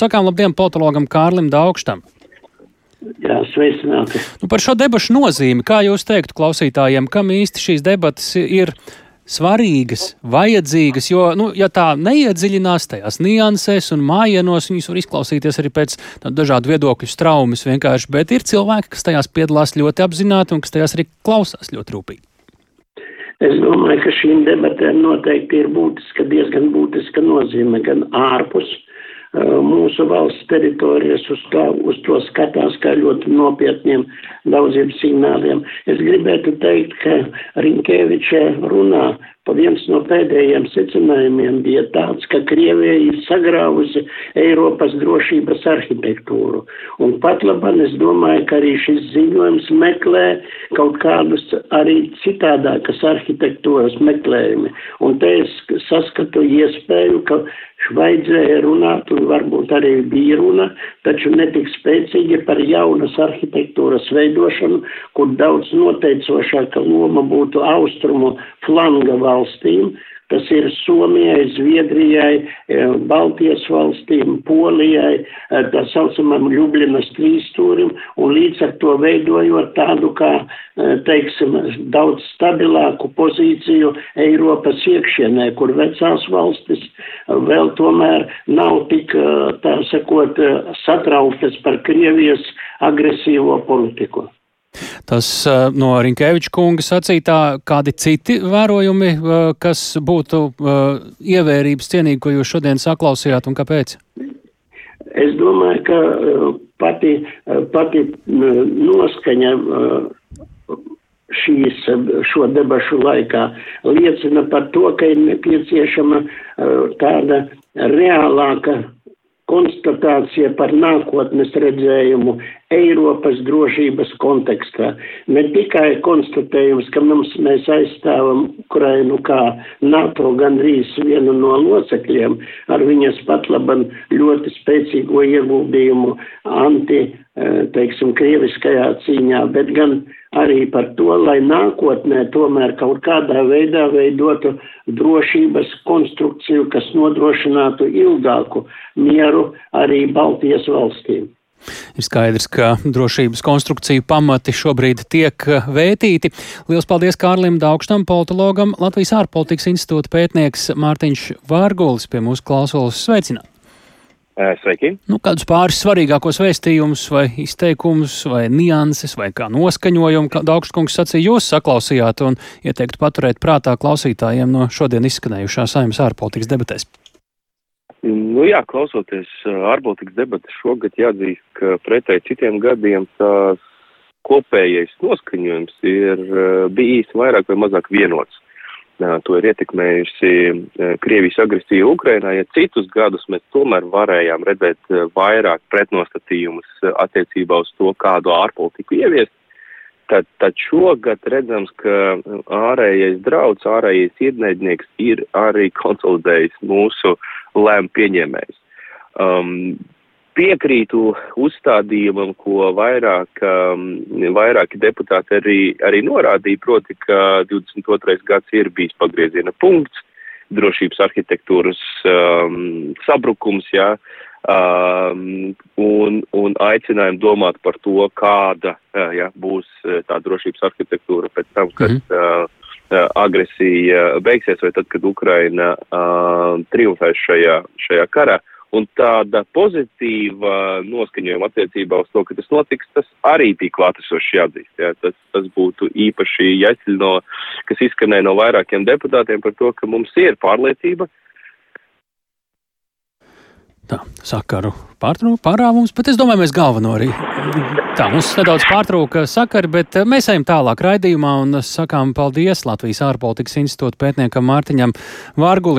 sakām labdien politologam Kārlim Daugštam. Jā, sveicināti. Nu, par šo debašu nozīmi, kā jūs teiktu klausītājiem, kam īsti šīs debatas ir svarīgas, vajadzīgas, jo, nu, ja tā neiedziļinās tajās niansēs un mājienos, viņas var izklausīties arī pēc dažādu viedokļu straumes vienkārši, bet ir cilvēki, kas tajās piedalās ļoti apzināti un kas tajās arī klausās ļoti rūpīgi. Es domāju, ka šīm debatēm noteikti ir būtiska, diezgan būtiska nozīme gan ārpus mūsu valsts teritorijas uz, kā, uz to skatās kā ļoti nopietniem daudziem signāliem. Es gribētu teikt, ka Rinkēviča runā viens no pēdējiem secinājumiem bija tāds, ka Krievija ir sagrāvusi Eiropas drošības arhitektūru. Un pat labam es domāju, ka arī šis ziņojums meklē kaut kādus arī citādākas arhitektūras meklējumi. Un te es saskatu iespēju, ka vajadzēja runāt, un varbūt arī bija runa, taču netik spēcīgi par jaunas arhitektūras veidošanu, kur daudz noteicošāka loma būtu austrumu flanga valstīm, tas ir Somijai, Zviedrijai, eh, Baltijas valstīm, Polijai, eh, tā saucamam Ljubljanas trīstūrim, un līdz ar to veidojot tādu kā, eh, teiksim, daudz stabilāku pozīciju Eiropas iekšienē, kur vecās valstis vēl tomēr nav tik, tā sakot, satrauktas par Krievijas agresīvo politiku. Tas no Rinkēviča kunga sacītā, kādi citi vērojumi, kas būtu ievērības cienīgi, ko jūs šodien saklausījāt un kāpēc? Es domāju, ka pati, pati noskaņa šīs, šo debašu laikā liecina par to, ka ir nepieciešama tāda reālāka konstatācija par nākotnes redzējumu Eiropas drošības kontekstā. Ne tikai konstatējums, ka mums mēs aizstāvam Ukrainu kā NATO gandrīz vienu no locekļiem ar viņas pat laban ļoti spēcīgo ieguldījumu anti, eh, teiksim, krieviskajā cīņā, bet gan arī par to, lai nākotnē tomēr kaut kādā veidā veidotu drošības konstrukciju, kas nodrošinātu ilgāku mieru arī Baltijas valstīm. Ir skaidrs, ka drošības konstrukciju pamati šobrīd tiek eh, vētīti. Lielas paldies Kārlim Daugstam, politologam, Latvijas ārpolitikas institūta pētnieks Mārtiņš Vārgulis pie mūsu klausulas sveicināt. Eh, sveiki! Nu, kādus pāris svarīgākos vēstījumus, vai izteikumus, vai nianses, vai kā noskaņojumu, kā Daugskungs sacīja, jūs saklausījāt un ieteiktu paturēt prātā klausītājiem no šodien izskanējušā saimnes ārpolitikas debatēs. Nu jā, klausoties ārpolitikas debatas šogad jāatzīst, ka pretēji citiem gadiem tās kopējais noskaņojums ir bijis vairāk vai mazāk vienots. To ir ietekmējusi Krievijas agresija Ukrainā, ja citus gadus mēs tomēr varējām redzēt vairāk pretnostatījumus attiecībā uz to, kādu ārpolitiku ieviest. Tad, tad šogad redzams, ka ārējais drauds, ārējais ienaidnieks ir arī konsolidējis mūsu lēmu pieņēmējs. Um, piekrītu uzstādījumam, ko vairāk, um, vairāki deputāti arī, arī norādīja, proti, ka 22. gads ir bijis pagrieziena punkts, drošības arhitektūras um, sabrukums, jā, um, un, un aicinājumu domāt par to, kāda uh, jā, būs uh, tā drošības arhitektūra pēc tam, kad mm uh, Uh, agresija beigsies vai tad, kad Ukraina uh, triumfēs šajā, šajā karā. Un tāda pozitīva noskaņojuma attiecībā uz to, ka tas notiks, tas arī bija klātesoši jāatzīst. Jā. Tas, tas būtu īpaši jāceļ no, kas izskanēja no vairākiem deputātiem par to, ka mums ir pārliecība, Tā, sakaru pārāvums, bet es domāju, mēs galveno arī. Tā, mums nedaudz pārtrauka sakari, bet eh, mēs ejam tālāk raidījumā un sakām paldies Latvijas ārpolitikas institūta pētniekam Mārtiņam Vārgulim.